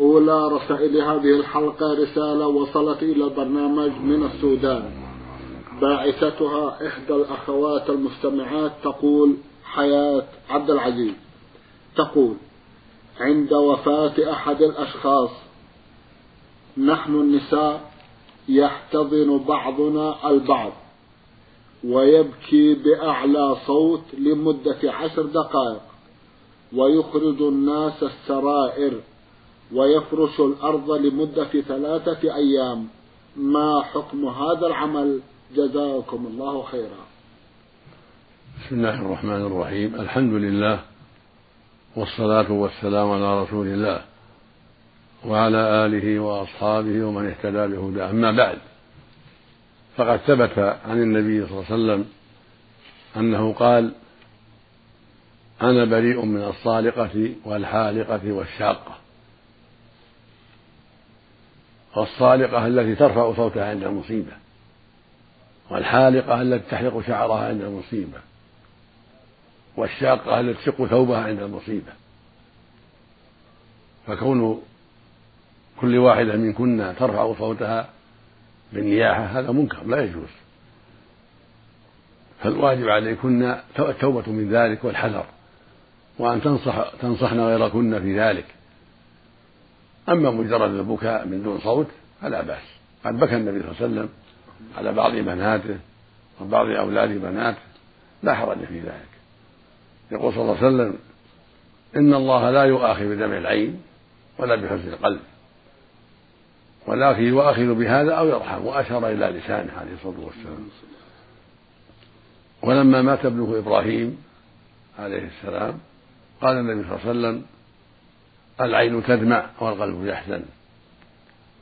أولى رسائل هذه الحلقة رسالة وصلت إلى البرنامج من السودان. باعثتها إحدى الأخوات المستمعات تقول حياة عبد العزيز. تقول عند وفاة أحد الأشخاص نحن النساء يحتضن بعضنا البعض ويبكي بأعلى صوت لمدة عشر دقائق ويخرج الناس السرائر ويفرش الأرض لمدة ثلاثة أيام. ما حكم هذا العمل؟ جزاكم الله خيرا. بسم الله الرحمن الرحيم. الحمد لله والصلاة والسلام على رسول الله وعلى آله وأصحابه ومن اهتدى بهداه. أما بعد فقد ثبت عن النبي صلى الله عليه وسلم أنه قال أنا بريء من الصالقة والحالقة والشاقة. والصالقة التي ترفع صوتها عند المصيبة والحالقة التي تحلق شعرها عند المصيبة والشاقة التي تشق ثوبها عند المصيبة. فكون كل واحدة منكن ترفع صوتها بالنياحة هذا منكر لا يجوز. فالواجب عليكن التوبة من ذلك والحذر وأن تنصح تنصحن غيركن في ذلك. أما مجرد البكاء من دون صوت فلا بأس. قد بكى النبي صلى الله عليه وسلم على بعض بناته وبعض أولاد بناته لا حرج في ذلك. يقول صلى الله عليه وسلم إن الله لا يؤاخذ بدمع العين ولا بحزن القلب ولكن يؤاخذ بهذا أو يرحم وأشار إلى لسانه عليه الصلاة والسلام. ولما مات ابنه إبراهيم عليه السلام قال النبي صلى الله عليه وسلم العين تدمع والقلب يحزن.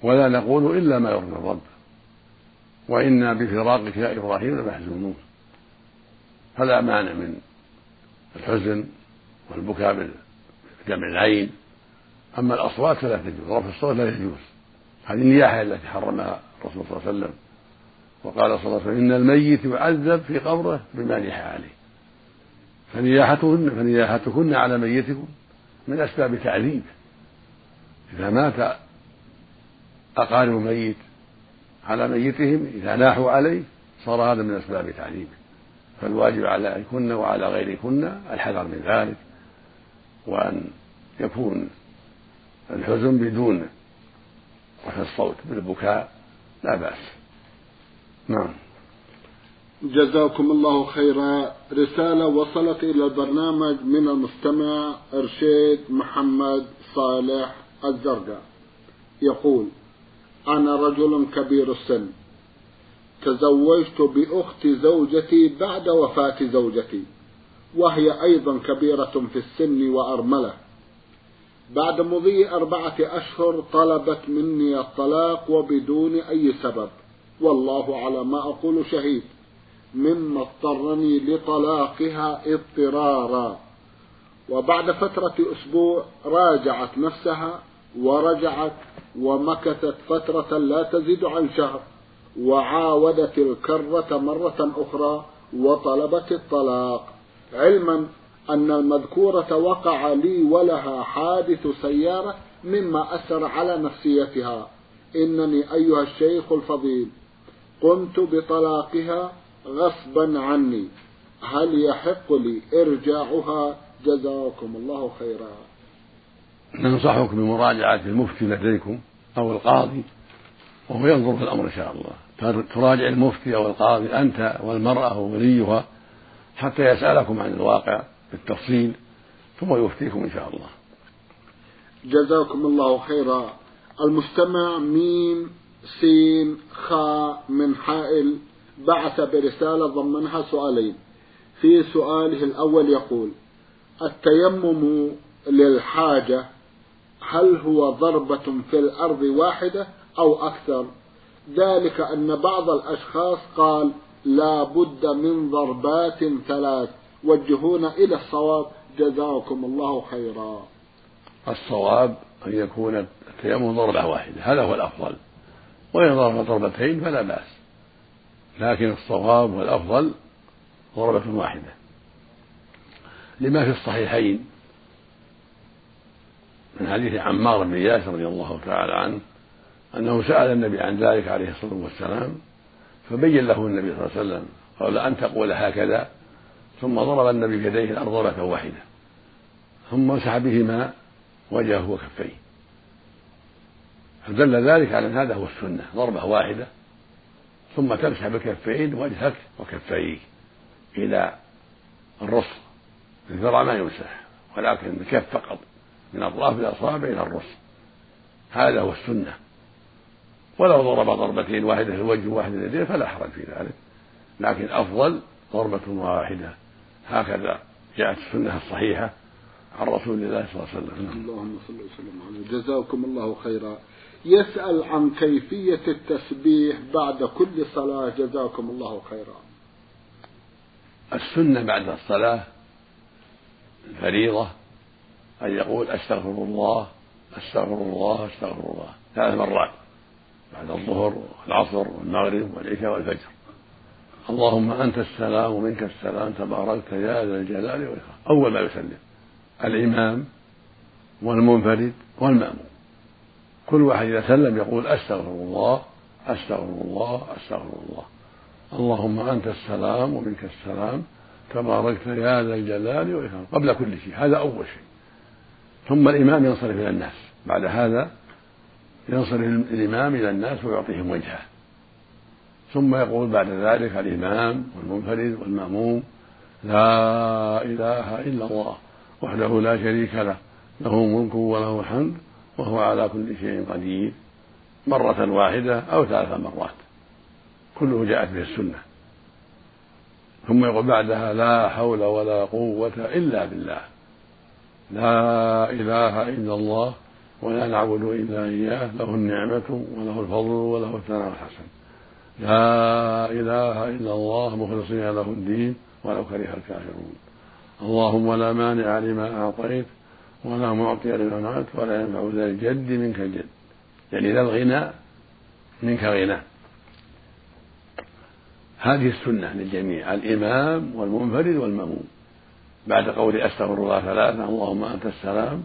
ولا نقول إلا ما يرضي الرب. وإنا بفراقك يا إبراهيم لمحزونون. فلا مانع من الحزن والبكاء بدمع العين. أما الأصوات فلا تجوز رفع الصوت لا يجوز. هذه النياحة التي حرمها الرسول صلى الله عليه وسلم. وقال صلى الله عليه وسلم إن الميت يعذب في قبره بما نيح عليه. فنياحتهن فنياحتكن على ميتكم. من أسباب تعذيبه إذا مات أقارب الميت على ميتهم إذا ناحوا عليه صار هذا من أسباب تعذيبه فالواجب عليكن وعلى غيركن الحذر من ذلك وأن يكون الحزن بدون رفع الصوت بالبكاء لا بأس. نعم. جزاكم الله خيرا. رسالة وصلت إلى البرنامج من المستمع إرشيد محمد صالح الزرقاء. يقول أنا رجل كبير السن. تزوجت بأخت زوجتي بعد وفاة زوجتي وهي أيضا كبيرة في السن وأرملة. بعد مضي أربعة أشهر طلبت مني الطلاق وبدون أي سبب والله على ما أقول شهيد. مما اضطرني لطلاقها اضطرارا. وبعد فترة أسبوع راجعت نفسها ورجعت ومكثت فترة لا تزيد عن شهر وعاودت الكرة مرة أخرى وطلبت الطلاق. علما أن المذكورة وقع لي ولها حادث سيارة مما أثر على نفسيتها. إنني أيها الشيخ الفضيل قمت بطلاقها غصبا عني. هل يحق لي إرجاعها؟ جزاكم الله خيرا. ننصحكم بمراجعة المفتي لديكم أو القاضي وهو ينظر في الأمر إن شاء الله. تراجع المفتي أو القاضي أنت والمرأة ووليها حتى يسألكم عن الواقع بالتفصيل ثم يفتيكم إن شاء الله. جزاكم الله خيرا. المستمع ميم سين خاء من حائل. بعث برسالة ضمنها سؤالين. في سؤاله الأول يقول التيمم للحاجة هل هو ضربة في الأرض واحدة أو أكثر؟ ذلك أن بعض الأشخاص قال لا بد من ضربات ثلاث. وجهونا إلى الصواب. جزاكم الله خيرا. الصواب أن يكون التيمم ضربة واحدة. هذا هو الأفضل. وإن ضرب ضربتين فلا بأس. لكن الصواب والأفضل ضربة واحدة. لما في الصحيحين من حديث عمار بن ياسر رضي الله تعالى عنه أنه سأل النبي عن ذلك عليه الصلاة والسلام فبين له النبي صلى الله عليه وسلم قال أن تقول هكذا. ثم ضرب النبي بيديه الأرض ضربة واحدة ثم مسح بهما وجهه وكفيه فدل ذلك على أن هذا هو السنة ضربة واحدة. ثم تمسح بالكفين وجهك وكفيك إلى الرص الذرع ما يمسح ولكن الكف فقط. من أطراف الأصابع إلى الرص هذا هو السنة. ولو ضرب ضربتين واحدة في الوجه وواحدة في اليدين فلا حرج في ذلك. لكن أفضل ضربة واحدة. هكذا جاءت السنة الصحيحة عن رسول الله صلى الله عليه وسلم. اللهم صل وسلم جزاكم الله خيرا. يسأل عن كيفية التسبيح بعد كل صلاة. جزاكم الله خيرا. السنة بعد الصلاة الفريضة أن يقول أستغفر الله أستغفر الله أستغفر الله. ثلاث مرات بعد الظهر والعصر والمغرب والعشاء والفجر. اللهم أنت السلام ومنك السلام تباركت يا ذا الجلال والإكرام. أول ما يسلم الإمام والمنفرد والمأموم. كل واحد إذا سلم يقول أستغفر الله أستغفر الله أستغفر الله اللهم أنت السلام ومنك السلام. تباركت يا ذا الجلال والإكرام. قبل كل شيء. هذا أول شيء. ثم الإمام ينصرف إلى الناس. بعد هذا ينصرف الإمام إلى الناس ويعطيهم وجهه. ثم يقول بعد ذلك الإمام والمنفرد والمأموم لا إله إلا الله وحده لا شريك له له ملك وله الحمد. وهو على كل شيء قدير مرة واحدة أو ثلاث مرات. كله جاءت به السنة. ثم يقول بعدها لا حول ولا قوة إلا بالله. لا إله إلا الله ولا نعبد إلا إياه له النعمة وله الفضل وله الثناء الحسن. لا إله إلا الله مخلصين له الدين ولو كره الكافرون. اللهم لا مانع لما أعطيت ولا معطي منعت ولا ينفع ذا الجد منك الجد. يعني ذا الغنى منك غنى. هذه السنة للجميع الإمام والمنفرد والمأموم. بعد قول أستغفر الله ثلاثة اللهم أنت السلام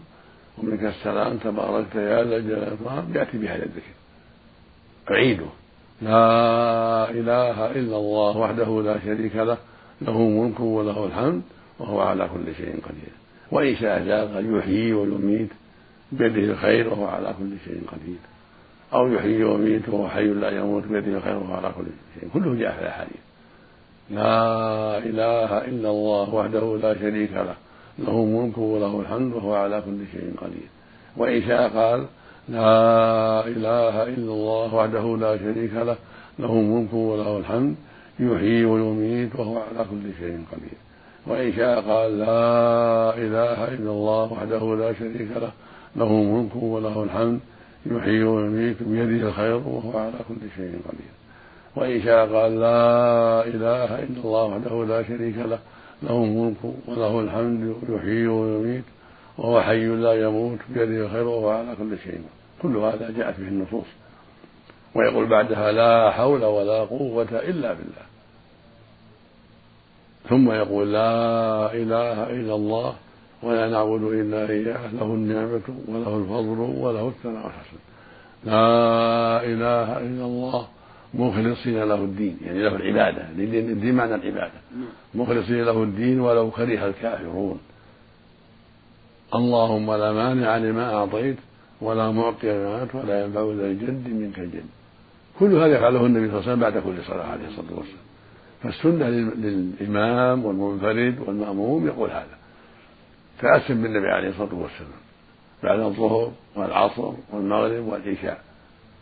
ومنك السلام تباركت يا ذا الجلال والإكرام يأتي بهذا الذكر. أعيده. لا إله إلا الله وحده لا شريك له له ملك وله الحمد وهو على كل شيء قدير. وإن شاء زاد قد يحيي ويميت بيده الخير وهو على كل شيء قدير. أو يحيي ويميت وهو حي لا يموت بيده الخير وهو على كل شيء. كله جاء في الأحاديث. لا إله إلا الله وحده لا شريك له. له ملك وله الحمد وهو على كل شيء قدير. وإن شاء قال لا إله إلا الله وحده لا شريك له. له ملك وله الحمد يحيي ويميت وهو على كل شيء قدير. وإن شاء قال لا إله إلا الله وحده لا شريك له له ملك وله الحمد يحيي ويميت بيده الخير وهو على كل شيء قدير. وإن شاء قال لا إله إلا الله وحده لا شريك له له الملك وله الحمد يحيي ويميت وهو حي لا يموت بيده الخير وهو على كل شيء كل هذا جاءت به النصوص. ويقول بعدها لا حول ولا قوة إلا بالله. ثم يقول لا إله إلا الله ولا نعبد إلا إياه له النعمة وله الفضل وله الثناء الحسن لا إله إلا الله مخلصين له الدين يعني له العبادة الدين معنى العبادة. مخلصين له الدين ولو كره الكافرون. اللهم لا مانع لما أعطيت ولا معطي لما ولا ينفع ذا الجد منك الجد. كل هذا يفعله النبي صلى الله عليه وسلم بعد كل صلاة عليه الصلاة والسلام. فالسنة للإمام والمنفرد والمأموم يقول هذا. تأسم بالنبي عليه الصلاة والسلام بعد الظهر والعصر والمغرب والعشاء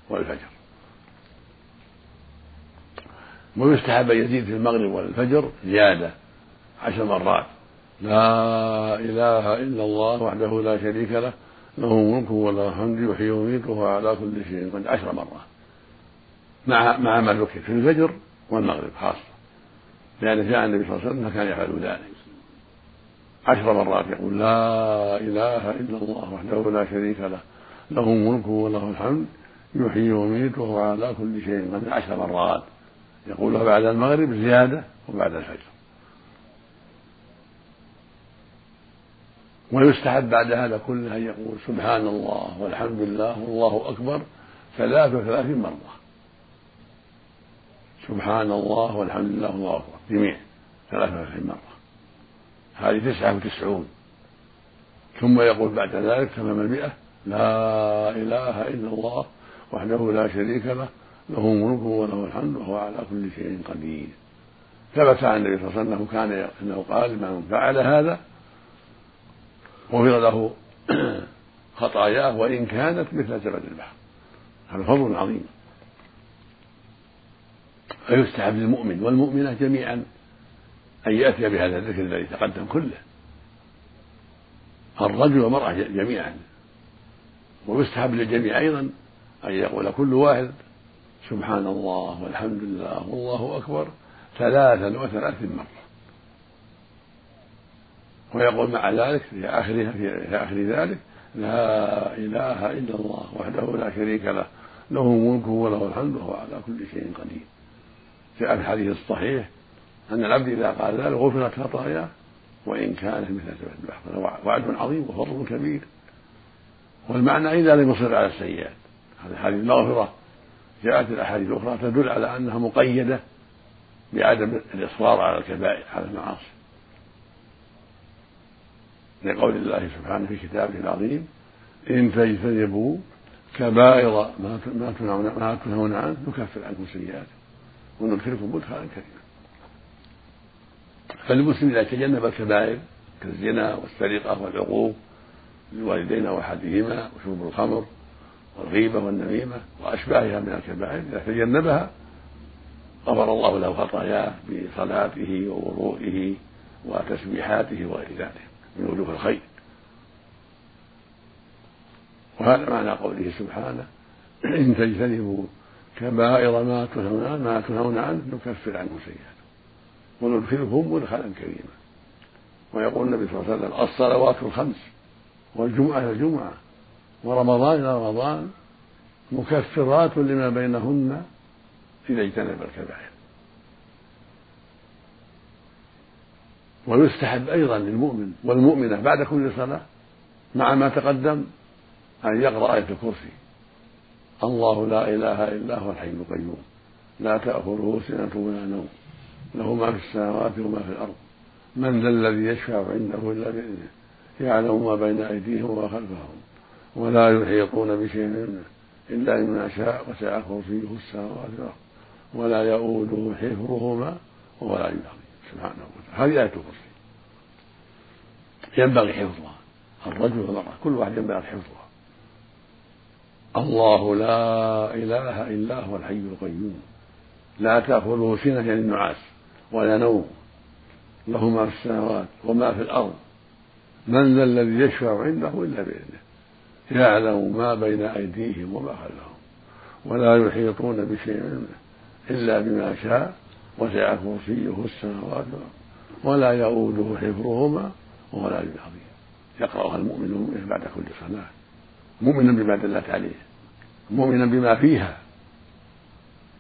والفجر. ويستحب أن يزيد في المغرب والفجر زيادة عشر مرات. لا إله إلا الله وحده لا شريك له له ملك وله الحمد يحيي ويميت وهو على كل شيء قد عشر مرات. مع مع ما ذكر في الفجر والمغرب خاصة. لأن جاء النبي صلى الله عليه وسلم فكان يفعل ذلك. عشر مرات يقول لا إله إلا الله وحده لا شريك له له ملك وله الحمد يحيي ويميت وهو على كل شيء قدير. عشر مرات يقولها بعد المغرب زيادة وبعد الفجر. ويستحب بعد هذا كله أن يقول سبحان الله والحمد لله والله أكبر ثلاث وثلاثين مرة. سبحان الله والحمد لله والله أكبر. جميع. ثلاث وثلاثين مرة. هذه تسعة وتسعون. ثم يقول بعد ذلك تمام المئة لا إله إلا الله وحده لا شريك له. له ملك وله الحمد وهو على كل شيء قدير. ثبت عن النبي صلى الله عليه وسلم أنه كان أنه قال من فعل هذا غفر له خطاياه وإن كانت مثل زبد البحر. هذا فضل عظيم. فيستحب للمؤمن والمؤمنة جميعا أن يأتي بهذا الذكر الذي تقدم كله. الرجل والمرأة جميعا. ويستحب للجميع أيضا أن يقول كل واحد سبحان الله والحمد لله والله أكبر ثلاثا وثلاثين مرة. ويقول مع ذلك في آخرها في آخر ذلك لا إله إلا الله وحده لا شريك له له ملك وله الحمد وهو على كل شيء قدير. في الحديث الصحيح أن العبد إذا قال ذلك غفرت خطاياه وإن كانت مثل سبع البحر وعد عظيم وفضل كبير. والمعنى إذا لم يصر على السيئات. هذه المغفرة. جاءت الأحاديث الأخرى تدل على أنها مقيدة بعدم الإصرار على الكبائر على المعاصي. لقول الله سبحانه في كتابه العظيم إن تجتنبوا كبائر ما تنهون عنه نكفر عنكم سيئاتكم. وندخلكم مدخلا كريما فالمسلم إذا تجنب الكبائر كالزنا والسرقة والعقوق للوالدين وأحدهما وشرب الخمر والغيبة والنميمة وأشباهها من الكبائر إذا تجنبها غفر الله له خطاياه بصلاته ووضوئه وتسبيحاته وغير ذلك من وجوه الخير. وهذا معنى قوله سبحانه إن تجتنبوا كبائر ما تنهون ما تنهون عنه نكفر عنه سيئاته. وندخلكم مدخلا كريما. ويقول النبي صلى الله عليه وسلم الصلوات الخمس والجمعة إلى الجمعة ورمضان إلى رمضان مكفرات لما بينهن إذا اجتنب الكبائر. ويستحب أيضا للمؤمن والمؤمنة بعد كل صلاة مع ما تقدم أن يقرأ آية الكرسي. الله لا إله إلا هو الحي القيوم. لا تأخذه سنة ولا نوم. له ما في السماوات وما في الأرض. من ذا الذي يشفع عنده إلا بإذنه. يعلم ما بين أيديهم وما خلفهم. ولا يحيطون بشيء منه إلا بما شاء وسع كرسيه السماوات والأرض. ولا يؤوده حفظهما وهو العلي العظيم سبحانه وتعالى. هذه آية الكرسي. ينبغي حفظها. الرجل والمرأة. كل واحد ينبغي حفظها الله لا إله إلا هو الحي القيوم. لا تأخذه سنة يعني النعاس ولا نوم. له ما في السماوات وما في الأرض. من ذا الذي يشفع عنده إلا بإذنه. يعلم ما بين أيديهم وما خلفهم. ولا يحيطون بشيء منه إلا بما شاء وسع كرسيه السماوات ولا يؤوده حفظهما وهو العلي العظيم يقرأها المؤمن بعد كل صلاة. مؤمنا بما دلت عليه مؤمنا بما فيها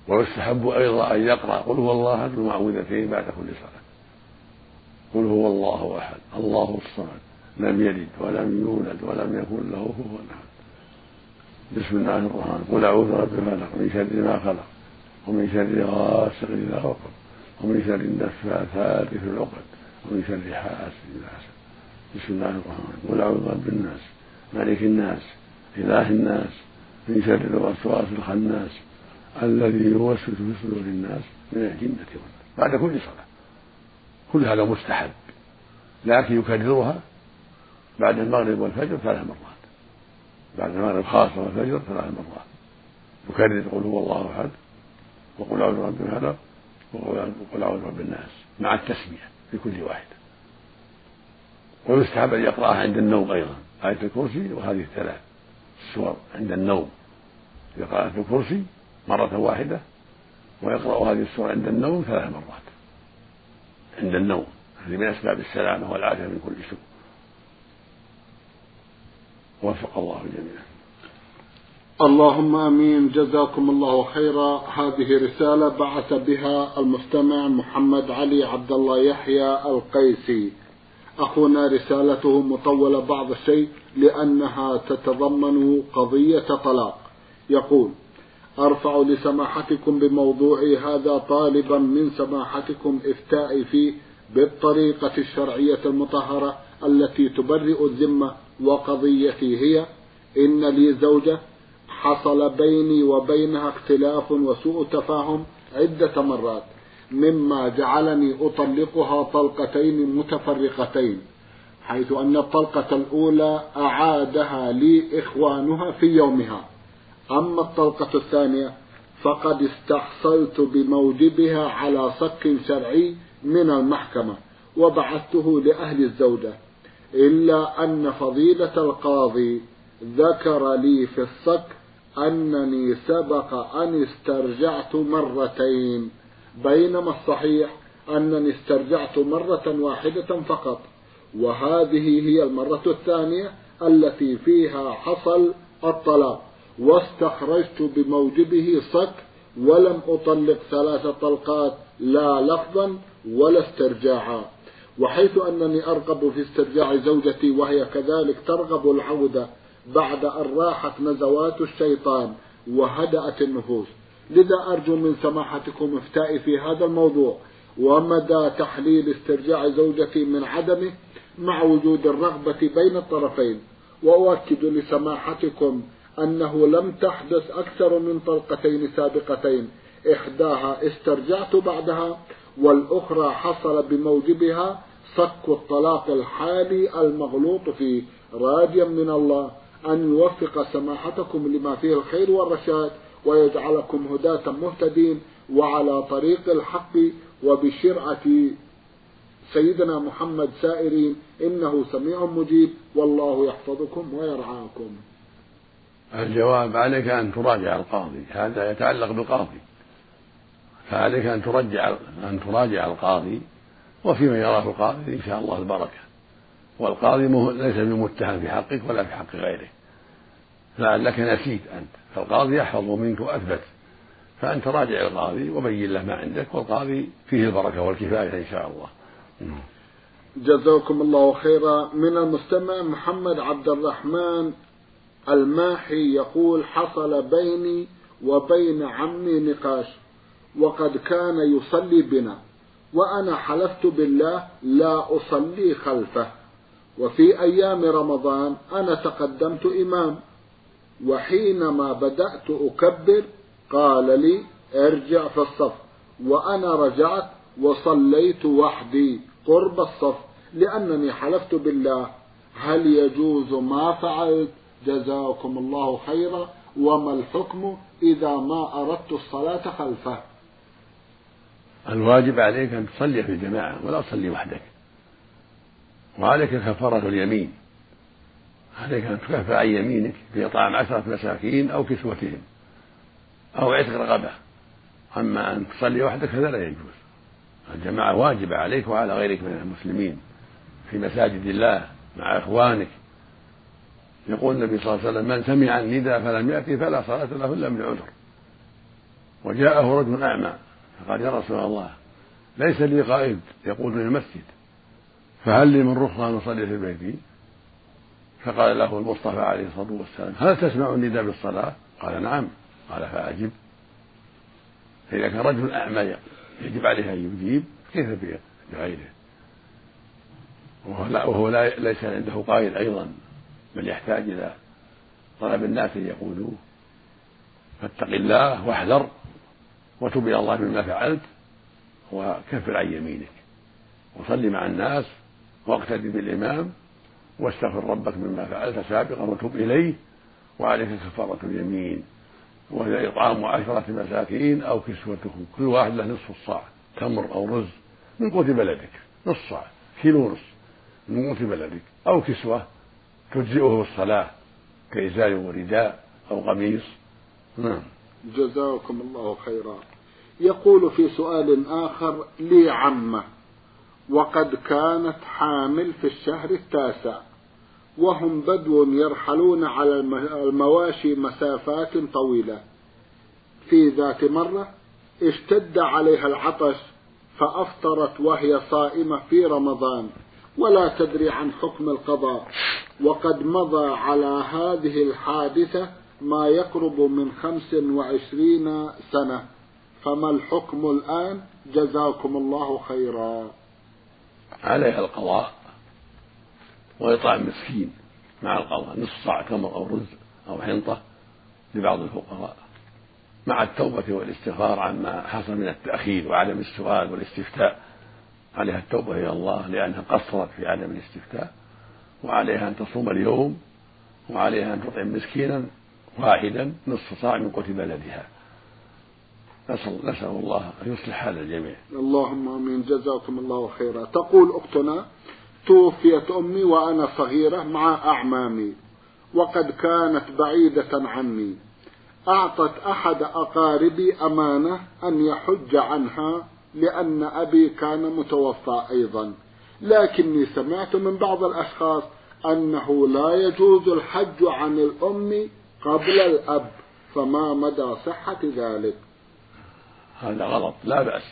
ويستحب أيضا أن يقرأ قل هو الله أحد المعوذتين بعد كل صلاة. قل هو الله أحد الله الصمد لم يلد ولم يولد ولم يكن له كفوا أحد. بسم الله الرحمن قل أعوذ برب الفلق من شر ما خلق ومن شر غاسق إذا وقب ومن شر النفاثات في العقد ومن شر حاسد إذا حسد. بسم الله الرحمن قل أعوذ برب الناس ملك الناس إله الناس من شر الوسواس الخناس الذي يوسوس في صدور الناس من الجنة والناس بعد كل صلاة. كل هذا مستحب. لكن يكررها بعد المغرب والفجر ثلاث مرات. بعد المغرب خاصة والفجر ثلاث مرات. يكرر قل هو الله أحد وقل أعوذ برب الفلق وقل أعوذ برب الناس مع التسمية في كل واحدة ويستحب أن يقرأها عند النوم أيضا. آية الكرسي وهذه الثلاث. السور عند النوم. يقرأ آية الكرسي مرة واحدة ويقرأ هذه السورة عند النوم ثلاث مرات. عند النوم. هذه من أسباب السلامة والعافية من كل سوء. وفق الله الجميع اللهم آمين. جزاكم الله خيرا. هذه رسالة بعث بها المستمع محمد علي عبد الله يحيى القيسي. أخونا رسالته مطولة بعض الشيء لأنها تتضمن قضية طلاق. يقول أرفع لسماحتكم بموضوعي هذا طالبا من سماحتكم إفتائي فيه بالطريقة الشرعية المطهرة التي تبرئ الذمة وقضيتي هي إن لي زوجة حصل بيني وبينها اختلاف وسوء تفاهم عدة مرات. مما جعلني أطلقها طلقتين متفرقتين حيث أن الطلقة الأولى أعادها لي إخوانها في يومها. أما الطلقة الثانية فقد استحصلت بموجبها على صك شرعي من المحكمة وبعثته لأهل الزوجة إلا أن فضيلة القاضي ذكر لي في الصك أنني سبق أن استرجعت مرتين. بينما الصحيح أنني استرجعت مرة واحدة فقط وهذه هي المرة الثانية التي فيها حصل الطلاق واستخرجت بموجبه صك ولم أطلق ثلاث طلقات لا لفظا ولا استرجاعا وحيث أنني أرغب في استرجاع زوجتي وهي كذلك ترغب العودة بعد أن راحت نزوات الشيطان وهدأت النفوس. لذا أرجو من سماحتكم إفتائي في هذا الموضوع ومدى تحليل استرجاع زوجتي من عدمه مع وجود الرغبة بين الطرفين وأؤكد لسماحتكم أنه لم تحدث أكثر من طلقتين سابقتين إحداها استرجعت بعدها والأخرى حصل بموجبها صك الطلاق الحالي المغلوط فيه راجيا من الله. أن يوفق سماحتكم لما فيه الخير والرشاد ويجعلكم هداة مهتدين وعلى طريق الحق وبشرعة سيدنا محمد سائرين. إنه سميع مجيب. والله يحفظكم ويرعاكم. الجواب عليك أن تراجع القاضي. هذا يتعلق بالقاضي. فعليك أن ترجع أن تراجع القاضي وفيما يراه القاضي إن شاء الله البركة. والقاضي ليس بمتهم في حقك ولا في حق غيره. لعلك نسيت أنت. فالقاضي يحفظ منك وأثبت. فأنت راجع القاضي وبين له ما عندك والقاضي فيه البركة والكفاية إن شاء الله. جزاكم الله خيرا. من المستمع محمد عبد الرحمن الماحي يقول حصل بيني وبين عمي نقاش وقد كان يصلي بنا وأنا حلفت بالله لا أصلي خلفه. وفي أيام رمضان أنا تقدمت إمام وحينما بدأت أكبر قال لي ارجع في الصف وأنا رجعت وصليت وحدي قرب الصف لأنني حلفت بالله هل يجوز ما فعلت؟ جزاكم الله خيرا وما الحكم إذا ما أردت الصلاة خلفه؟ الواجب عليك أن تصلي في الجماعة ولا تصلي وحدك. وعليك كفارة اليمين. عليك أن تكفر عن يمينك بإطعام عشرة مساكين أو كسوتهم أو عتق رغبة أما أن تصلي وحدك هذا لا يجوز. الجماعة واجبة عليك وعلى غيرك من المسلمين. في مساجد الله مع إخوانك. يقول النبي صلى الله عليه وسلم من سمع النداء فلم يأتي فلا صلاة له إلا من عذر وجاءه رجل أعمى فقال يا رسول الله ليس لي قائد. يقول من المسجد. فهل لي من رخصة أن أصلي في بيتي؟ فقال له المصطفى عليه الصلاة والسلام هل تسمع النداء بالصلاة؟ قال نعم. قال فأجب. فإذا كان رجل أعمى يجب عليه أن يجيب كيف بغيره وهو, لا وهو لا ليس عنده قائد أيضا بل يحتاج إلى طلب الناس أن يقولوه. فاتق الله واحذر وتب إلى الله مما فعلت وكفر عن يمينك. وصل مع الناس واقتدي بالإمام واستغفر ربك مما فعلت سابقا وتب إليه وعليك كفارة اليمين وهي إطعام عشرة مساكين أو كسوتهم. كل واحد له نصف الصاع تمر أو رز من قوت بلدك. نصف صاع كيلو ونصف من قوت بلدك. أو كسوة تجزئه الصلاة كإزار ورداء أو قميص نعم. جزاكم الله خيرا. يقول في سؤال آخر لي عمة. وقد كانت حامل في الشهر التاسع وهم بدو يرحلون على المواشي مسافات طويلة. في ذات مرة اشتد عليها العطش فأفطرت وهي صائمة في رمضان ولا تدري عن حكم القضاء. وقد مضى على هذه الحادثة ما يقرب من خمس وعشرين سنة. فما الحكم الآن؟ جزاكم الله خيرا. عليها القضاء وإطعام مسكين مع القضاء نصف صاع تمر أو رز أو حنطة لبعض الفقراء مع التوبة والاستغفار عما حصل من التأخير وعدم السؤال والاستفتاء. عليها التوبة إلى الله لأنها قصرت في عدم الاستفتاء وعليها أن تصوم اليوم وعليها أن تطعم مسكينا واحدا نصف صاع من قوت بلدها. نسأل, نسأل الله أن يصلح حال الجميع. اللهم آمين. جزاكم الله خيرا. تقول أختنا توفيت أمي وأنا صغيرة مع أعمامي وقد كانت بعيدة عني. أعطت أحد أقاربي أمانة أن يحج عنها لأن أبي كان متوفى أيضا. لكني سمعت من بعض الأشخاص أنه لا يجوز الحج عن الأم قبل الأب فما مدى صحة ذلك؟ هذا غلط لا بأس.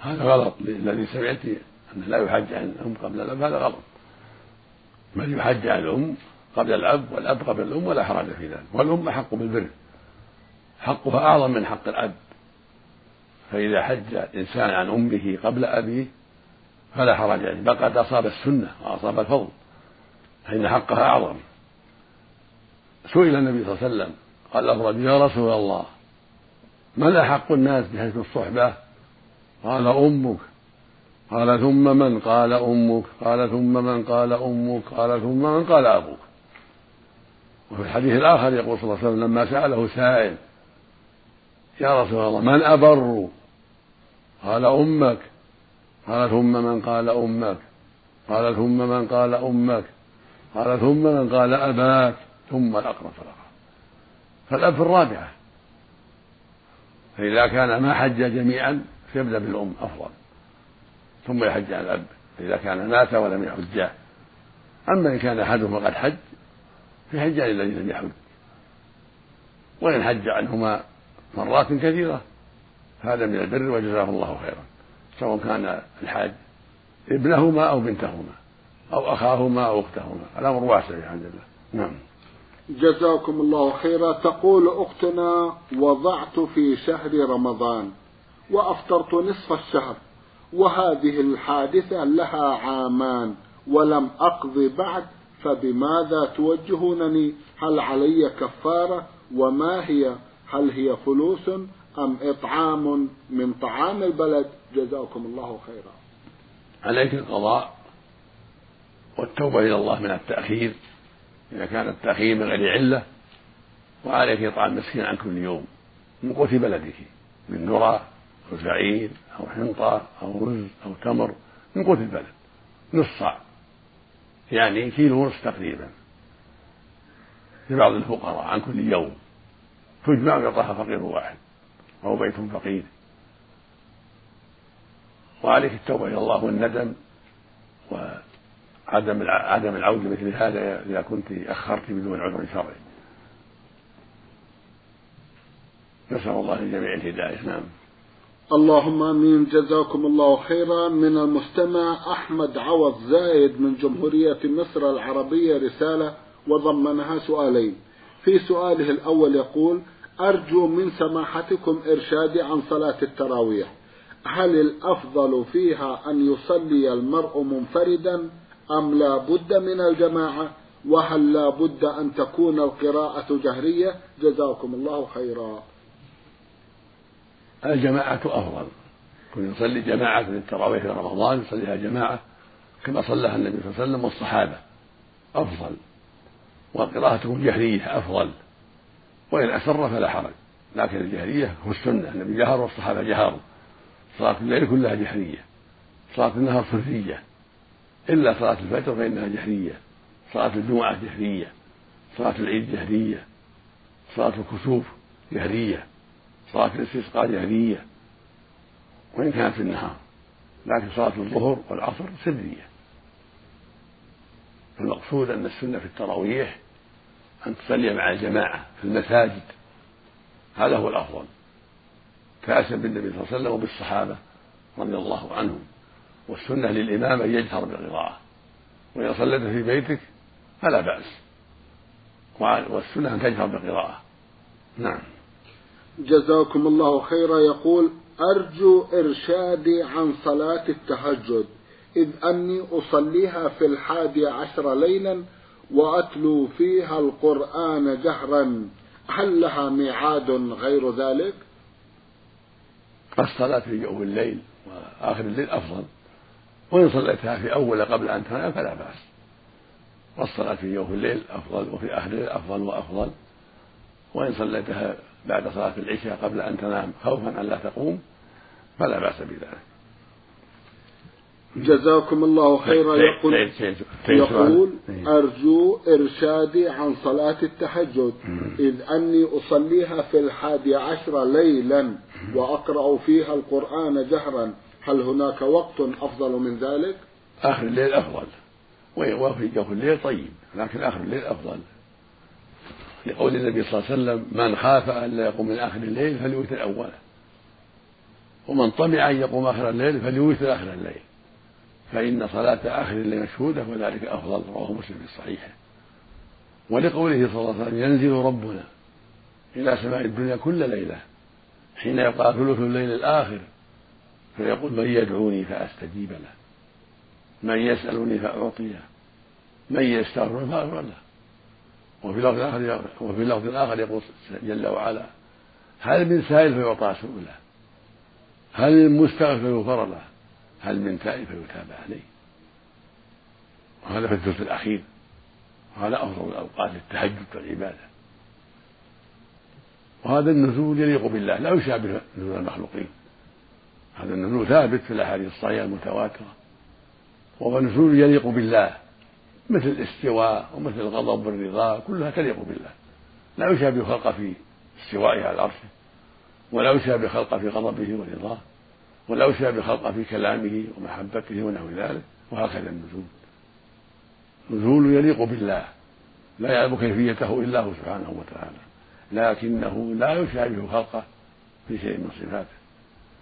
هذا غلط. الذي سمعت أنه لا يحج عن الأم قبل الأب هذا غلط. بل يحج عن الأم قبل الأب والأب قبل الأم ولا حرج في ذلك. والأم أحق بالبر. حقها أعظم من حق الأب. فإذا حج الإنسان عن أمه قبل أبيه فلا حرج عليه. بل قد أصاب السنة وأصاب الفضل. فإن حقها أعظم. سئل النبي صلى الله عليه وسلم قال له يا رسول الله. من أحق الناس بحسن الصحبة؟ قال أمك. قال ثم من قال أمك؟ قال ثم من قال أمك؟ قال ثم من قال أبوك. وفي الحديث الآخر يقول صلى الله عليه وسلم لما سأله سائل يا رسول الله من أبر؟ قال أمك. قال ثم من قال أمك. قال ثم من قال أمك. قال ثم من قال أباك. ثم الأقرب فالأقرب. فالأب في الرابعة. فإذا كان ما حج جميعا فيبدأ بالأم أفضل. ثم يحج عن الأب إذا كان مات ولم يحجاه أما إن كان أحدهما قد حج فيحج عن الذي لم يحج. وإن حج عنهما مرات كثيرة هذا من البر وجزاه الله خيرا. سواء كان الحاج ابنهما أو بنتهما أو أخاهما أو أختهما. الأمر واسع بحمد الله. نعم. جزاكم الله خيرا. تقول أختنا وضعت في شهر رمضان وأفطرت نصف الشهر وهذه الحادثة لها عامان ولم أقضي بعد فبماذا توجهونني؟ هل علي كفارة؟ وما هي؟ هل هي فلوس أم إطعام من طعام البلد؟ جزاكم الله خيرا. عليك القضاء والتوبة إلى الله من التأخير. إذا كان التأخير من غير علة وعليك إطعام مسكين عن كل يوم من قوت بلدك من ذرة أو شعير أو حنطة أو رز أو تمر من قوت البلد نص صاع يعني كيلو ونصف تقريبا. لبعض الفقراء عن كل يوم. تجمع ويعطاها فقير واحد. أو بيت فقير. وعليك التوبة إلى الله والندم. وعدم عدم العودة مثل هذا إذا كنت أخرت بدون عذر شرعي. نسأل الله للجميع الهداية. نعم. اللهم آمين. جزاكم الله خيرا. من المستمع أحمد عوض زايد من جمهورية مصر العربية رسالة وضمنها سؤالين. في سؤاله الأول يقول أرجو من سماحتكم إرشادي عن صلاة التراويح. هل الأفضل فيها أن يصلي المرء منفردا أم لا بد من الجماعة؟ وهل لا بد أن تكون القراءة جهرية؟ جزاكم الله خيرا. الجماعة أفضل. كن يصلي جماعة من التراويح في رمضان يصليها جماعة كما صلىها النبي صلى الله عليه وسلم والصحابة. أفضل. وقراءته جهرية أفضل. وإن أسر فلا حرج. لكن الجهرية هو السنة. النبي جهر والصحابة جهروا. صلاة الليل كلها جهرية. صلاة النهار سرية إلا صلاة الفجر فإنها جهرية. صلاة الجمعة جهرية. صلاة العيد جهرية. صلاة الكسوف جهرية. صلاة الاستسقاء جهرية. وإن كانت في النهار. لكن صلاة الظهر والعصر سرية. المقصود أن السنة في التراويح أن تصلي مع الجماعة في المساجد. هذا هو الأفضل. كأسا بالنبي صلى الله عليه وسلم وبالصحابة رضي الله عنهم. والسنة للإمام أن يجهر بالقراءة. وإذا صليت في بيتك فلا بأس. والسنة أن تجهر بالقراءة. نعم. جزاكم الله خيرا. يقول أرجو إرشادي عن صلاة التهجد إذ أني أصليها في الحادي عشر ليلا وأتلو فيها القرآن جهرا. هل لها ميعاد غير ذلك؟ الصلاة في جوف الليل وآخر الليل أفضل. وإن صليتها في أول قبل أن تنام فلا بأس. والصلاة في جوف الليل أفضل وفي آخر الليل أفضل وأفضل. وإن صليتها بعد صلاة العشاء قبل أن تنام خوفا أن لا تقوم فلا بأس بذلك. جزاكم الله خيرا. يقول يقول أرجو إرشادي عن صلاة التهجد. إذ أني أصليها في الحادي عشر ليلا وأقرأ فيها القرآن جهرا. هل هناك وقت أفضل من ذلك؟ آخر الليل أفضل. وفي جوف الليل طيب لكن آخر الليل أفضل. لقول النبي صلى الله عليه وسلم من خاف أن لا يقوم من آخر الليل فليوتر أوله. ومن طمع أن يقوم آخر الليل فليوتر آخر الليل. فإن صلاة آخر الليل مشهودة وذلك أفضل رواه مسلم في صحيحه ولقوله صلى الله عليه وسلم ينزل ربنا إلى سماء الدنيا كل ليلة حين يبقى ثلث الليل الآخر. فيقول من يدعوني فأستجيب له. من يسألني فأعطيه. من يستغفر فأغفر له. وفي لفظ آخر وفي لفظ آخر يقول جل وعلا هل من سائل فيعطى سؤله. هل من مستغفر فيغفر له. هل من تائب فيتاب عليه. وهذا في الثلث الأخير. وهذا أفضل الأوقات للتهجد والعبادة. وهذا النزول يليق بالله لا يشابه نزول المخلوقين. هذا النزول ثابت في الأحاديث الصحيحة المتواترة. وهو نزول يليق بالله مثل الاستواء ومثل الغضب والرضا كلها تليق بالله. لا يشابه خلقه في استوائه على عرشه ولا يشابه خلقه في غضبه ورضاه ولا يشابه خلقه في كلامه ومحبته ونحو ذلك وهكذا النزول. نزول يليق بالله لا يعلم كيفيته إلا هو سبحانه وتعالى لكنه لا يشابه خلقه في شيء من صفاته.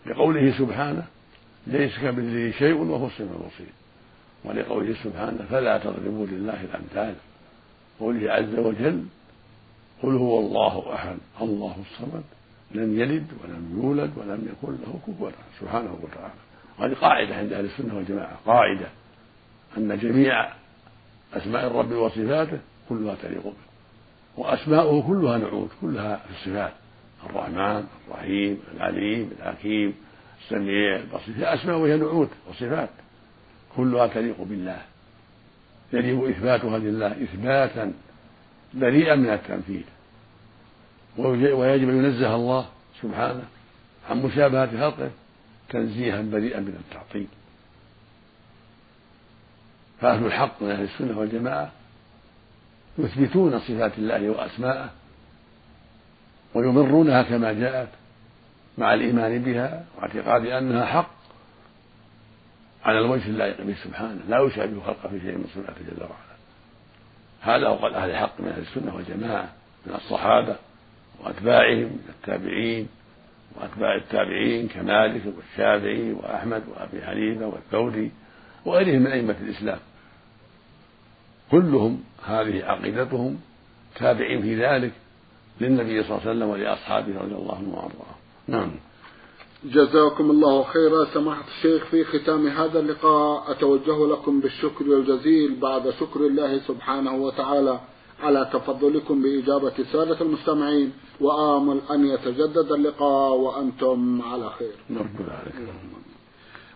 لقوله سبحانه ليس كمثله شيء وهو السميع البصير. ولقوله سبحانه فلا تضربوا لله الأمثال. قوله عز وجل قل هو الله أحد الله الصمد لم يلد ولم يولد ولم يكن له كفوا سبحانه وتعالى. وهذه قاعدة عند أهل السنة والجماعة قاعدة. أن جميع أسماء الرب وصفاته كلها تليق به. وأسماؤه كلها نعوت كلها في الصفات الرحمن الرحيم العليم الحكيم السميع البصير. هي أسماء وهي نعوت وصفات. كلها تليق بالله. يجب إثباتها لله إثباتا بريئا من التمثيل ويجب أن ينزه الله سبحانه عن مشابهة خلقه تنزيها بريئا من التعطيل. فأهل الحق من أهل السنة والجماعة يثبتون صفات الله وأسماءه ويمرونها كما جاءت مع الإيمان بها واعتقاد أنها حق على الوجه اللائق به سبحانه لا يشابه خلقه في شيء من صفاته جل وعلا. هذا هو قول أهل الحق من أهل السنة والجماعة من الصحابة وأتباعهم من التابعين وأتباع التابعين كمالك والشافعي وأحمد وأبي حنيفة والثوري وغيرهم من أئمة الإسلام. كلهم هذه عقيدتهم تابعين في ذلك للنبي صلى الله عليه وسلم ولأصحابه رضي الله عنهم وأرضاهم. نعم. جزاكم الله خيرا. سماحة الشيخ في ختام هذا اللقاء أتوجه لكم بالشكر الجزيل بعد شكر الله سبحانه وتعالى على تفضلكم بإجابة السادة المستمعين. وآمل أن يتجدد اللقاء وأنتم على خير. نرجو ذلك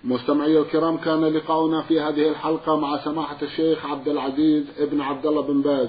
مستمعي الكرام كان لقاؤنا في هذه الحلقة مع سماحة الشيخ عبد العزيز ابن عبد الله بن باز.